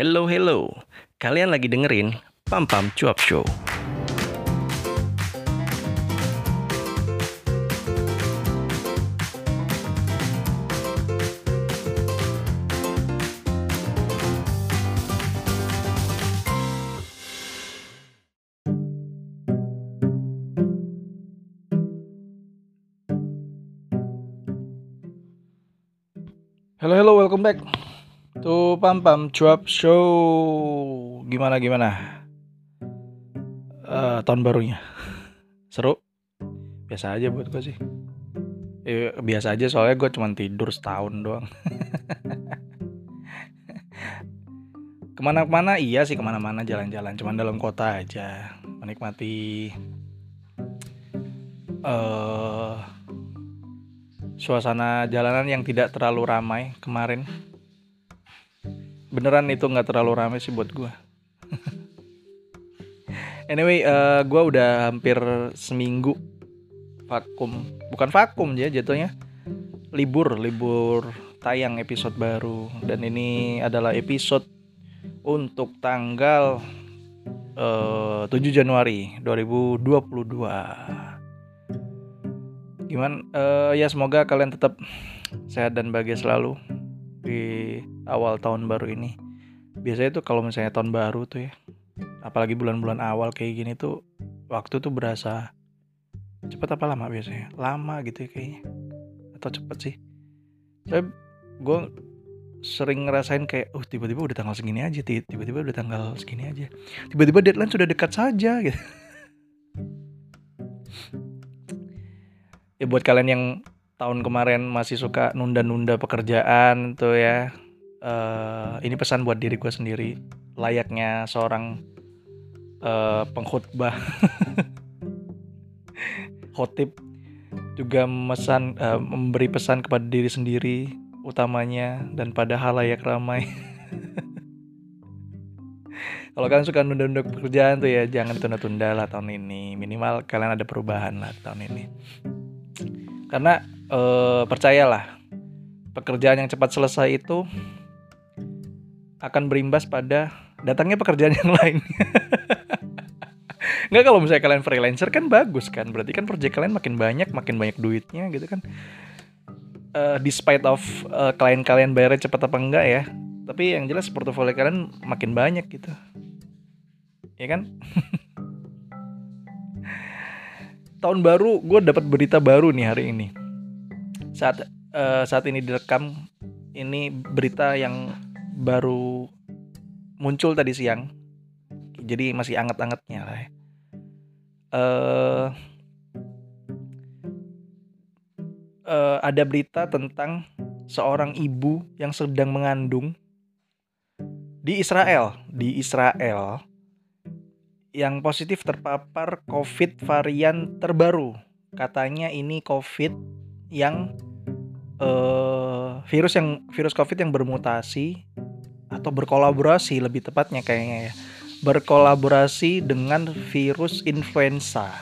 Hello, hello. Kalian lagi dengerin Pam Pam Cuap Show. Hello, hello, welcome back to Pam Pam Cuap Show. Gimana, gimana? Eh, tahun barunya seru? Biasa aja buat gue sih. Eh, biasa aja soalnya gue cuma tidur setahun doang. Ke mana-mana iya sih ke mana-mana jalan-jalan, cuman dalam kota aja menikmati eh suasana jalanan yang tidak terlalu ramai kemarin. Beneran itu nggak terlalu ramai sih buat gue. anyway, eh gue udah hampir seminggu vakum, bukan vakum ya jatuhnya, libur, libur tayang episode baru. Dan ini adalah episode untuk tanggal eh 7 Januari 2022 gimana? Eh, ya semoga kalian tetap sehat dan bahagia selalu di awal tahun baru ini. Biasanya tuh kalau misalnya tahun baru tuh ya apalagi bulan-bulan awal kayak gini tuh waktu tuh berasa cepet apa lama biasanya? Lama gitu ya kayaknya. Atau cepet sih? Saya gue sering ngerasain kayak oh tiba-tiba udah tanggal segini aja ti- tiba-tiba udah tanggal segini aja. Tiba-tiba deadline sudah dekat saja gitu. Ya buat kalian yang tahun kemarin masih suka nunda-nunda pekerjaan tuh ya. Eh ini pesan buat diri gue sendiri layaknya seorang eh, pengkhotbah. Khotib juga memesan eh, memberi pesan kepada diri sendiri utamanya dan pada halayak ramai. Kalau kalian suka nunda-nunda pekerjaan tuh ya jangan tunda-tunda lah tahun ini. Minimal kalian ada perubahan lah tahun ini. Karena eh, percayalah pekerjaan yang cepat selesai itu akan berimbas pada datangnya pekerjaan yang lain. Nggak kalau misalnya kalian freelancer kan bagus kan, berarti kan project kalian makin banyak, makin banyak duitnya gitu kan. Eh, despite of eh, klien kalian bayarnya cepat apa enggak ya, tapi yang jelas portofolio kalian makin banyak gitu. Ya kan? tahun baru gue dapat berita baru nih hari ini saat eh, saat ini direkam ini berita yang baru muncul tadi siang jadi masih anget-angetnya lah. Eh, eh, ada berita tentang seorang ibu yang sedang mengandung di Israel di Israel yang positif terpapar COVID varian terbaru. Katanya ini COVID yang eh, virus yang virus COVID yang bermutasi atau berkolaborasi lebih tepatnya kayaknya ya. Berkolaborasi dengan virus influenza.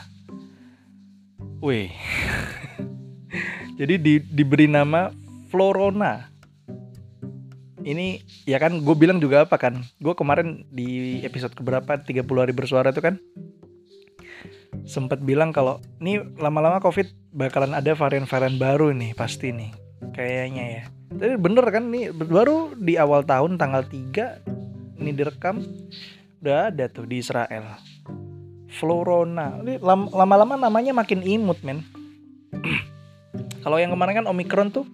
Wih. Jadi di, diberi nama Florona ini ya kan gue bilang juga apa kan gue kemarin di episode keberapa 30 hari bersuara itu kan sempat bilang kalau ini lama-lama covid bakalan ada varian-varian baru nih pasti nih kayaknya ya. Tapi bener kan nih baru di awal tahun tanggal 3 ini direkam udah ada tuh di Israel. Florona. Lama-lama namanya makin imut men. Kalau yang kemarin kan Omicron tuh.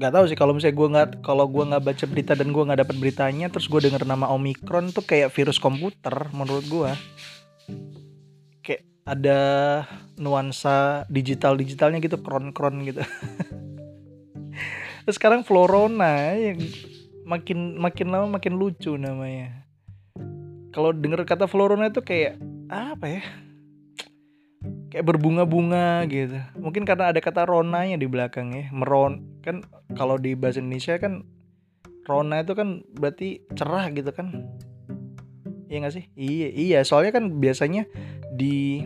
Nggak tahu sih kalau misalnya gue nggak kalau gue nggak baca berita dan gue nggak dapat beritanya terus gue denger nama omikron tuh kayak virus komputer menurut gue ada nuansa digital digitalnya gitu kron kron gitu terus sekarang florona yang makin makin lama makin lucu namanya kalau denger kata florona itu kayak apa ya kayak berbunga-bunga gitu. Mungkin karena ada kata ronanya di belakang ya. Meron kan kalau di bahasa Indonesia kan rona itu kan berarti cerah gitu kan. Iya gak sih? Iya, iya. Soalnya kan biasanya di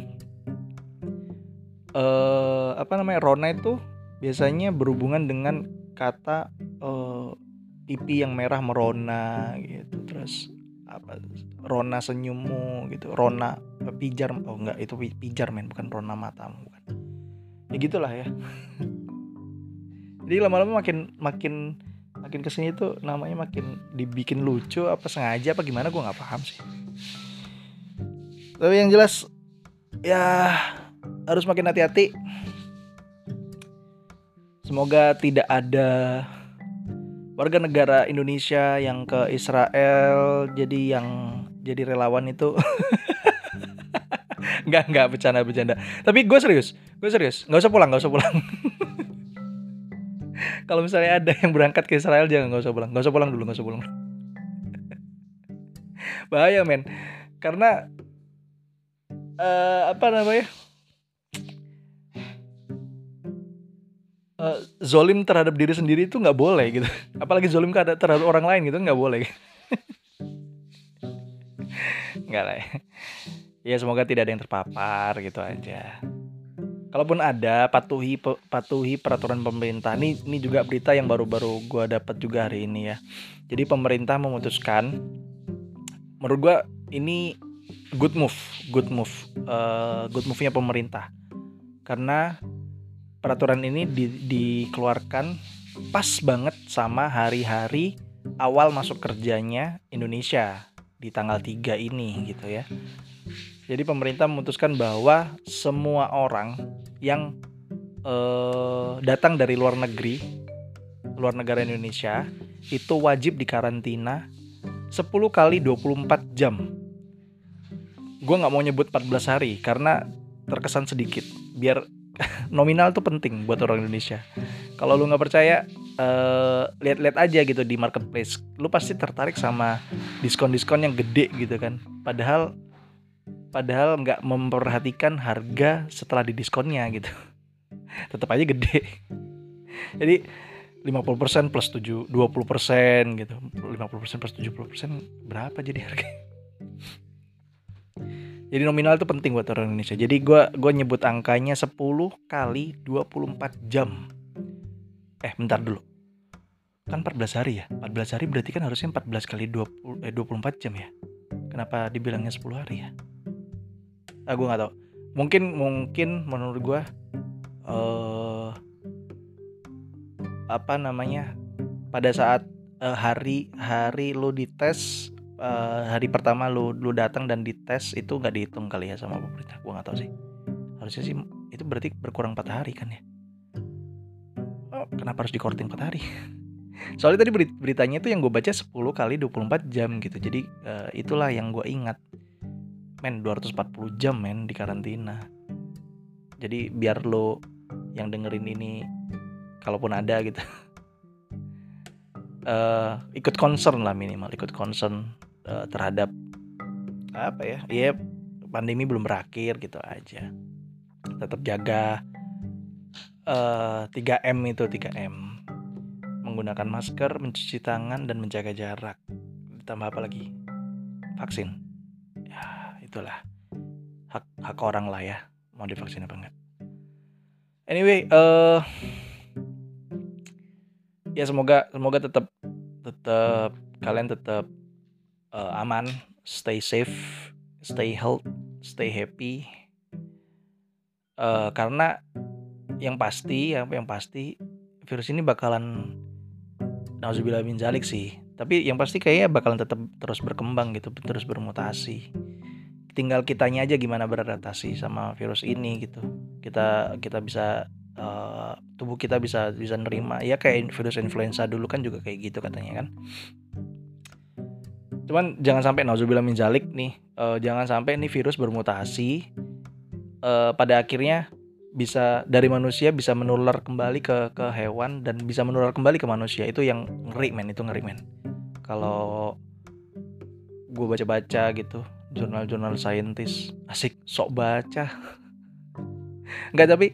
eh apa namanya rona itu biasanya berhubungan dengan kata eh, pipi yang merah merona gitu. Terus apa rona senyummu gitu. Rona pijar oh enggak itu pijar men bukan rona matamu bukan. Ya gitulah ya. Jadi lama-lama makin makin makin ke sini tuh namanya makin dibikin lucu apa sengaja apa gimana gue nggak paham sih. Tapi yang jelas ya harus makin hati-hati. Semoga tidak ada warga negara Indonesia yang ke Israel jadi yang jadi relawan itu. Nggak nggak bercanda bercanda. Tapi gue serius gue serius. Nggak usah pulang nggak usah pulang. Kalau misalnya ada yang berangkat ke Israel jangan nggak usah pulang. Nggak usah pulang dulu nggak usah pulang. Bahaya men. Karena uh, apa namanya? Uh, zolim terhadap diri sendiri itu nggak boleh gitu. Apalagi zolim terhadap orang lain gitu nggak boleh. Nggak lah ya. ya semoga tidak ada yang terpapar gitu aja. Kalaupun ada patuhi patuhi peraturan pemerintah. Ini ini juga berita yang baru-baru gue dapat juga hari ini ya. Jadi pemerintah memutuskan menurut gue ini good move good move uh, good move-nya pemerintah karena peraturan ini di, dikeluarkan pas banget sama hari-hari awal masuk kerjanya Indonesia di tanggal 3 ini gitu ya jadi pemerintah memutuskan bahwa semua orang yang uh, datang dari luar negeri, luar negara Indonesia, itu wajib dikarantina 10 kali 24 jam. Gue nggak mau nyebut 14 hari karena terkesan sedikit. Biar nominal tuh penting buat orang Indonesia. Kalau lu nggak percaya, uh, lihat-lihat aja gitu di marketplace. Lu pasti tertarik sama diskon-diskon yang gede gitu kan. Padahal padahal nggak memperhatikan harga setelah didiskonnya gitu tetap aja gede jadi 50% plus 7 20% gitu 50% plus 70% berapa jadi harga jadi nominal itu penting buat orang Indonesia. Jadi gue gua nyebut angkanya 10 kali 24 jam. Eh bentar dulu. Kan 14 hari ya? 14 hari berarti kan harusnya 14 kali 20, eh, 24 jam ya? Kenapa dibilangnya 10 hari ya? Ah gue nggak tahu. Mungkin mungkin menurut gue uh, apa namanya? Pada saat uh, hari hari lu dites uh, hari pertama lu lu datang dan dites itu nggak dihitung kali ya sama pemerintah gue nggak tahu sih. Harusnya sih itu berarti berkurang 4 hari kan ya? Oh, kenapa harus dikorting 4 hari? Soalnya tadi beritanya itu yang gue baca 10 kali 24 jam gitu. Jadi uh, itulah yang gue ingat. Men 240 jam men di karantina. Jadi biar lo yang dengerin ini kalaupun ada gitu uh, ikut concern lah minimal ikut concern uh, terhadap apa ya iya pandemi belum berakhir gitu aja. Tetap jaga uh, eh, 3M itu 3M menggunakan masker mencuci tangan dan menjaga jarak. Ditambah apa lagi? Vaksin. Itulah. Hak hak orang lah ya mau divaksin apa enggak. Anyway uh, ya semoga semoga tetap tetap kalian tetap uh, aman stay safe stay health stay happy. Uh, karena yang pasti yang yang pasti virus ini bakalan nauzubillah min zalik sih. Tapi yang pasti kayaknya bakalan tetap terus berkembang gitu terus bermutasi. Tinggal kitanya aja gimana beradaptasi sama virus ini gitu. Kita kita bisa tubuh kita bisa bisa nerima. Ya kayak virus influenza dulu kan juga kayak gitu katanya kan. Cuman jangan sampai nauzubillah min zalik nih uh, jangan sampai nih virus bermutasi uh, pada akhirnya bisa dari manusia bisa menular kembali ke ke hewan dan bisa menular kembali ke manusia. Itu yang ngeri men. Itu ngeri men. Kalau gue baca-baca gitu jurnal-jurnal saintis asik. Sok baca nggak tapi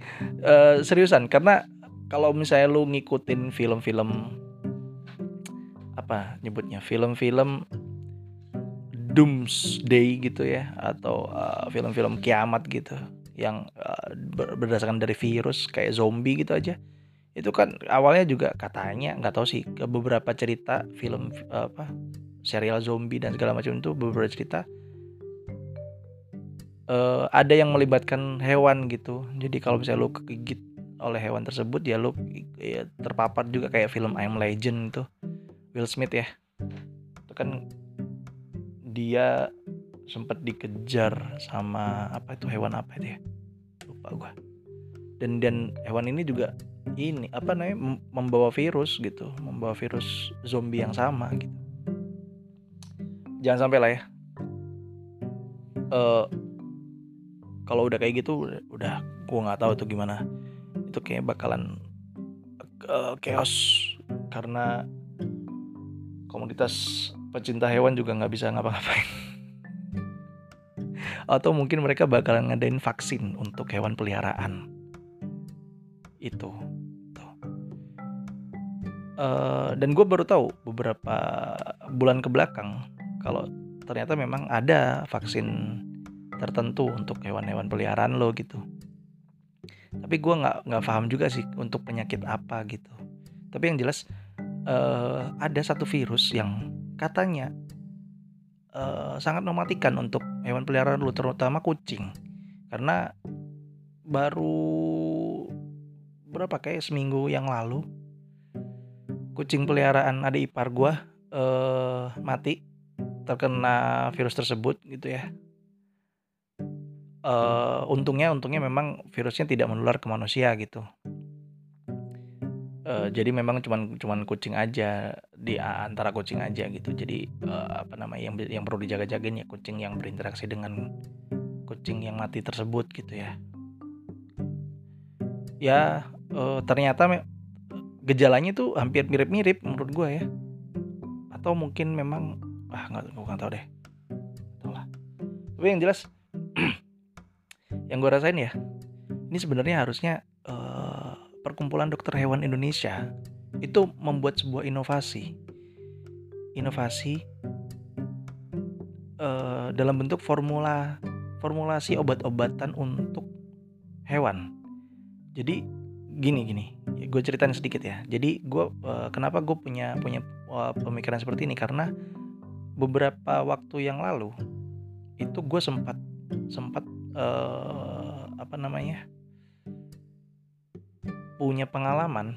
uh, seriusan karena kalau misalnya lu ngikutin film-film apa nyebutnya film-film doomsday gitu ya atau uh, film-film kiamat gitu yang uh, berdasarkan dari virus kayak zombie gitu aja itu kan awalnya juga katanya nggak tahu sih beberapa cerita film apa serial zombie dan segala macam itu beberapa cerita uh, ada yang melibatkan hewan gitu. Jadi kalau misalnya lu kegigit oleh hewan tersebut ya lu ya, terpapar juga kayak film I'm Legend itu. Will Smith ya. Itu kan dia sempat dikejar sama apa itu hewan apa itu ya? Lupa gua. Dan dan hewan ini juga ini apa namanya membawa virus gitu. Membawa virus zombie yang sama gitu. Jangan sampai lah ya. Uh, kalau udah kayak gitu udah, gua nggak tahu tuh gimana. Itu kayak bakalan uh, chaos. Karena komunitas pecinta hewan juga nggak bisa ngapa-ngapain. Atau mungkin mereka bakalan ngadain vaksin untuk hewan peliharaan. Itu. Uh, dan gue baru tahu beberapa bulan ke belakang kalau ternyata memang ada vaksin tertentu untuk hewan-hewan peliharaan lo gitu. Tapi gue nggak nggak paham juga sih untuk penyakit apa gitu. Tapi yang jelas uh, ada satu virus yang katanya uh, sangat mematikan untuk hewan peliharaan lo terutama kucing. Karena baru berapa kayak seminggu yang lalu kucing peliharaan adik ipar gue uh, mati terkena virus tersebut gitu ya uh, untungnya untungnya memang virusnya tidak menular ke manusia gitu. Uh, jadi memang cuman cuman kucing aja di antara kucing aja gitu. Jadi uh, apa namanya yang yang perlu dijaga-jagain ya kucing yang berinteraksi dengan kucing yang mati tersebut gitu ya. Ya uh, ternyata gejalanya tuh hampir mirip-mirip menurut gue ya. Atau mungkin memang ah nggak nggak tahu deh. Tahu tapi yang jelas yang gue rasain ya ini sebenarnya harusnya uh, perkumpulan dokter hewan Indonesia itu membuat sebuah inovasi. Inovasi uh, dalam bentuk formula formulasi obat-obatan untuk hewan. Jadi gini gini gue ceritain sedikit ya. Jadi gue uh, kenapa gue punya punya uh, pemikiran seperti ini? Karena beberapa waktu yang lalu itu gue sempat sempat uh, apa namanya punya pengalaman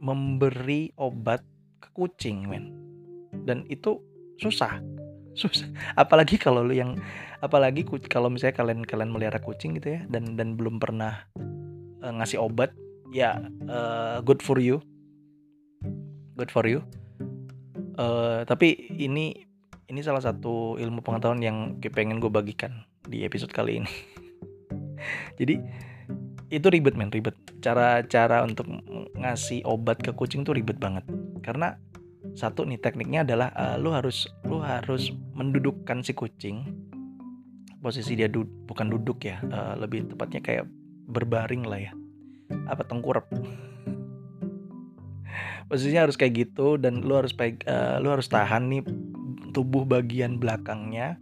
memberi obat ke kucing men. Dan itu susah susah. Apalagi kalau lu yang apalagi kalau misalnya kalian kalian melihara kucing gitu ya dan dan belum pernah uh, ngasih obat ya uh, good for you. Good for you. Uh, tapi ini ini salah satu ilmu pengetahuan yang pengen gue bagikan di episode kali ini. Jadi itu ribet men, ribet. Cara-cara untuk ngasih obat ke kucing tuh ribet banget. Karena satu nih tekniknya adalah uh, lu harus lu harus mendudukkan si kucing. Posisi dia du bukan duduk ya, uh, lebih tepatnya kayak berbaring lah ya. Apa tengkurap. Posisinya harus kayak gitu dan lu harus uh, lu harus tahan nih tubuh bagian belakangnya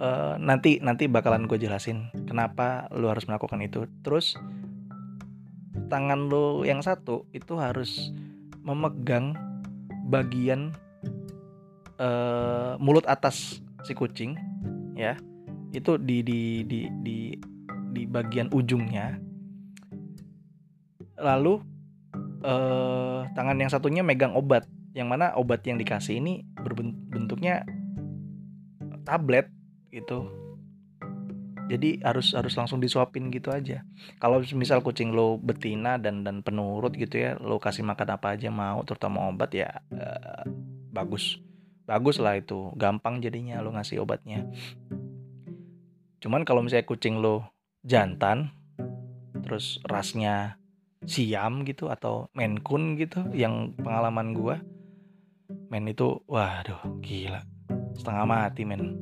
uh, nanti nanti bakalan gue jelasin kenapa lu harus melakukan itu. Terus tangan lu yang satu itu harus memegang bagian uh, mulut atas si kucing ya. Itu di di di di di bagian ujungnya. Lalu uh, tangan yang satunya megang obat. Yang mana obat yang dikasih ini berbentuknya tablet gitu. Jadi harus harus langsung disuapin gitu aja. Kalau misal kucing lo betina dan dan penurut gitu ya lo kasih makan apa aja mau terutama obat ya eh, bagus. Bagus lah itu gampang jadinya lo ngasih obatnya. Cuman kalau misalnya kucing lo jantan terus rasnya siam gitu atau menkun gitu yang pengalaman gua men itu waduh gila. Setengah mati men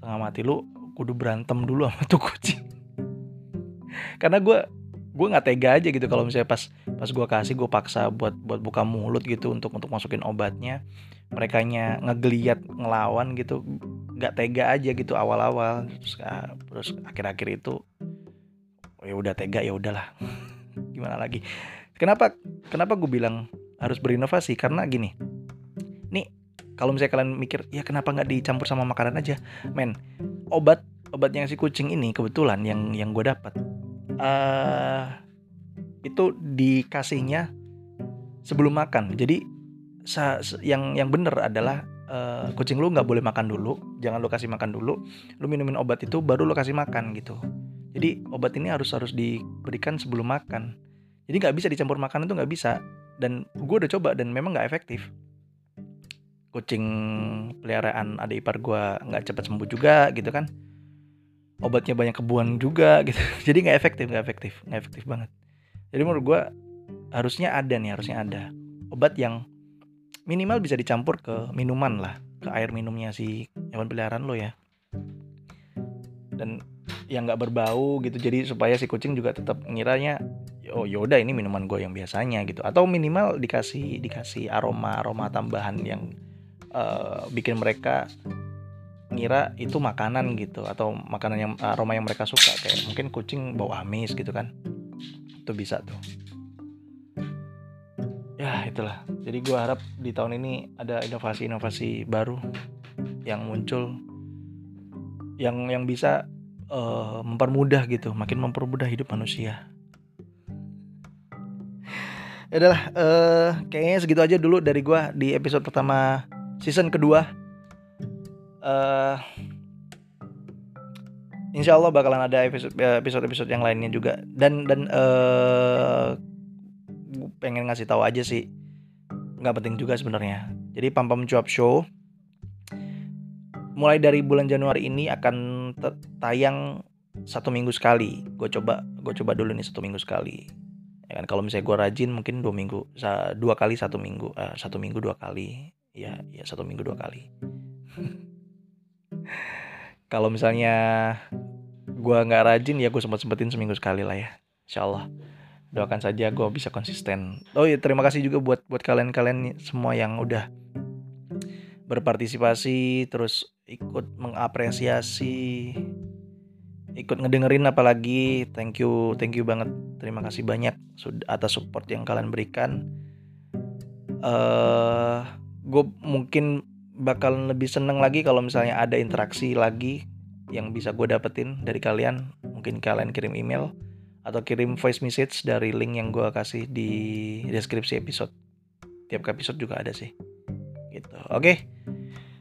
setengah mati lu kudu berantem dulu sama tuh kucing. Karena gue gue nggak tega aja gitu kalau misalnya pas pas gue kasih gue paksa buat buat buka mulut gitu untuk untuk masukin obatnya. Mereka nya ngegeliat ngelawan gitu nggak tega aja gitu awal-awal. Terus ah, terus akhir-akhir itu ya udah tega ya udahlah. Gimana lagi? Kenapa kenapa gue bilang harus berinovasi? Karena gini kalau misalnya kalian mikir ya kenapa nggak dicampur sama makanan aja? Men obat obatnya si kucing ini kebetulan yang yang gue dapat. Uh, itu dikasihnya sebelum makan. Jadi yang yang bener adalah uh, kucing lu nggak boleh makan dulu. Jangan lu kasih makan dulu. Lu minumin obat itu baru lu kasih makan gitu. Jadi obat ini harus harus diberikan sebelum makan. Jadi nggak bisa dicampur makanan itu nggak bisa. Dan gue udah coba dan memang nggak efektif kucing peliharaan ada ipar gue nggak cepat sembuh juga gitu kan. Obatnya banyak kebuang juga gitu. Jadi nggak efektif nggak efektif nggak efektif banget. Jadi menurut gue harusnya ada nih harusnya ada obat yang minimal bisa dicampur ke minuman lah ke air minumnya si hewan peliharaan lo ya. Dan yang nggak berbau gitu jadi supaya si kucing juga tetap ngiranya oh yaudah ini minuman gue yang biasanya gitu. Atau minimal dikasih dikasih aroma aroma tambahan yang uh, bikin mereka ngira itu makanan gitu atau makanan yang aroma yang mereka suka kayak mungkin kucing bau amis gitu kan. Itu bisa tuh. Ya itulah. Jadi gue harap di tahun ini ada inovasi-inovasi baru yang muncul yang yang bisa uh, mempermudah gitu makin mempermudah hidup manusia. Ya udahlah uh, kayaknya segitu aja dulu dari gua di episode pertama season kedua uh, Insya Allah bakalan ada episode episode episode yang lainnya juga. Dan dan uh, pengen ngasih tahu aja sih. Nggak penting juga sebenarnya. Jadi pam pam cuap show mulai dari bulan Januari ini akan tayang satu minggu sekali. Gue coba gue coba dulu nih satu minggu sekali. Ya kan kalau misalnya gue rajin mungkin dua minggu dua kali satu minggu uh, satu minggu dua kali ya ya satu minggu dua kali. Kalau misalnya gue nggak rajin ya gue sempat sempetin seminggu sekali lah ya Insya Allah doakan saja gue bisa konsisten. Oh ya terima kasih juga buat buat kalian kalian semua yang udah berpartisipasi terus ikut mengapresiasi ikut ngedengerin apalagi. Thank you thank you banget. Terima kasih banyak atas support yang kalian berikan. Uh, gue mungkin bakal lebih seneng lagi kalau misalnya ada interaksi lagi yang bisa gue dapetin dari kalian. Mungkin kalian kirim email atau kirim voice message dari link yang gue kasih di deskripsi episode. Tiap episode juga ada sih. Gitu. Oke.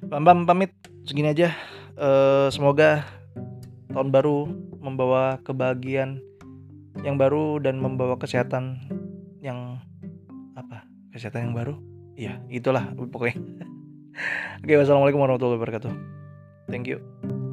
Okay. pam pamit. Segini aja. Uh, semoga tahun baru membawa kebahagiaan yang baru dan membawa kesehatan yang apa? Kesehatan yang baru iya itulah pokoknya. Oke wassalamualaikum warahmatullahi wabarakatuh. Thank you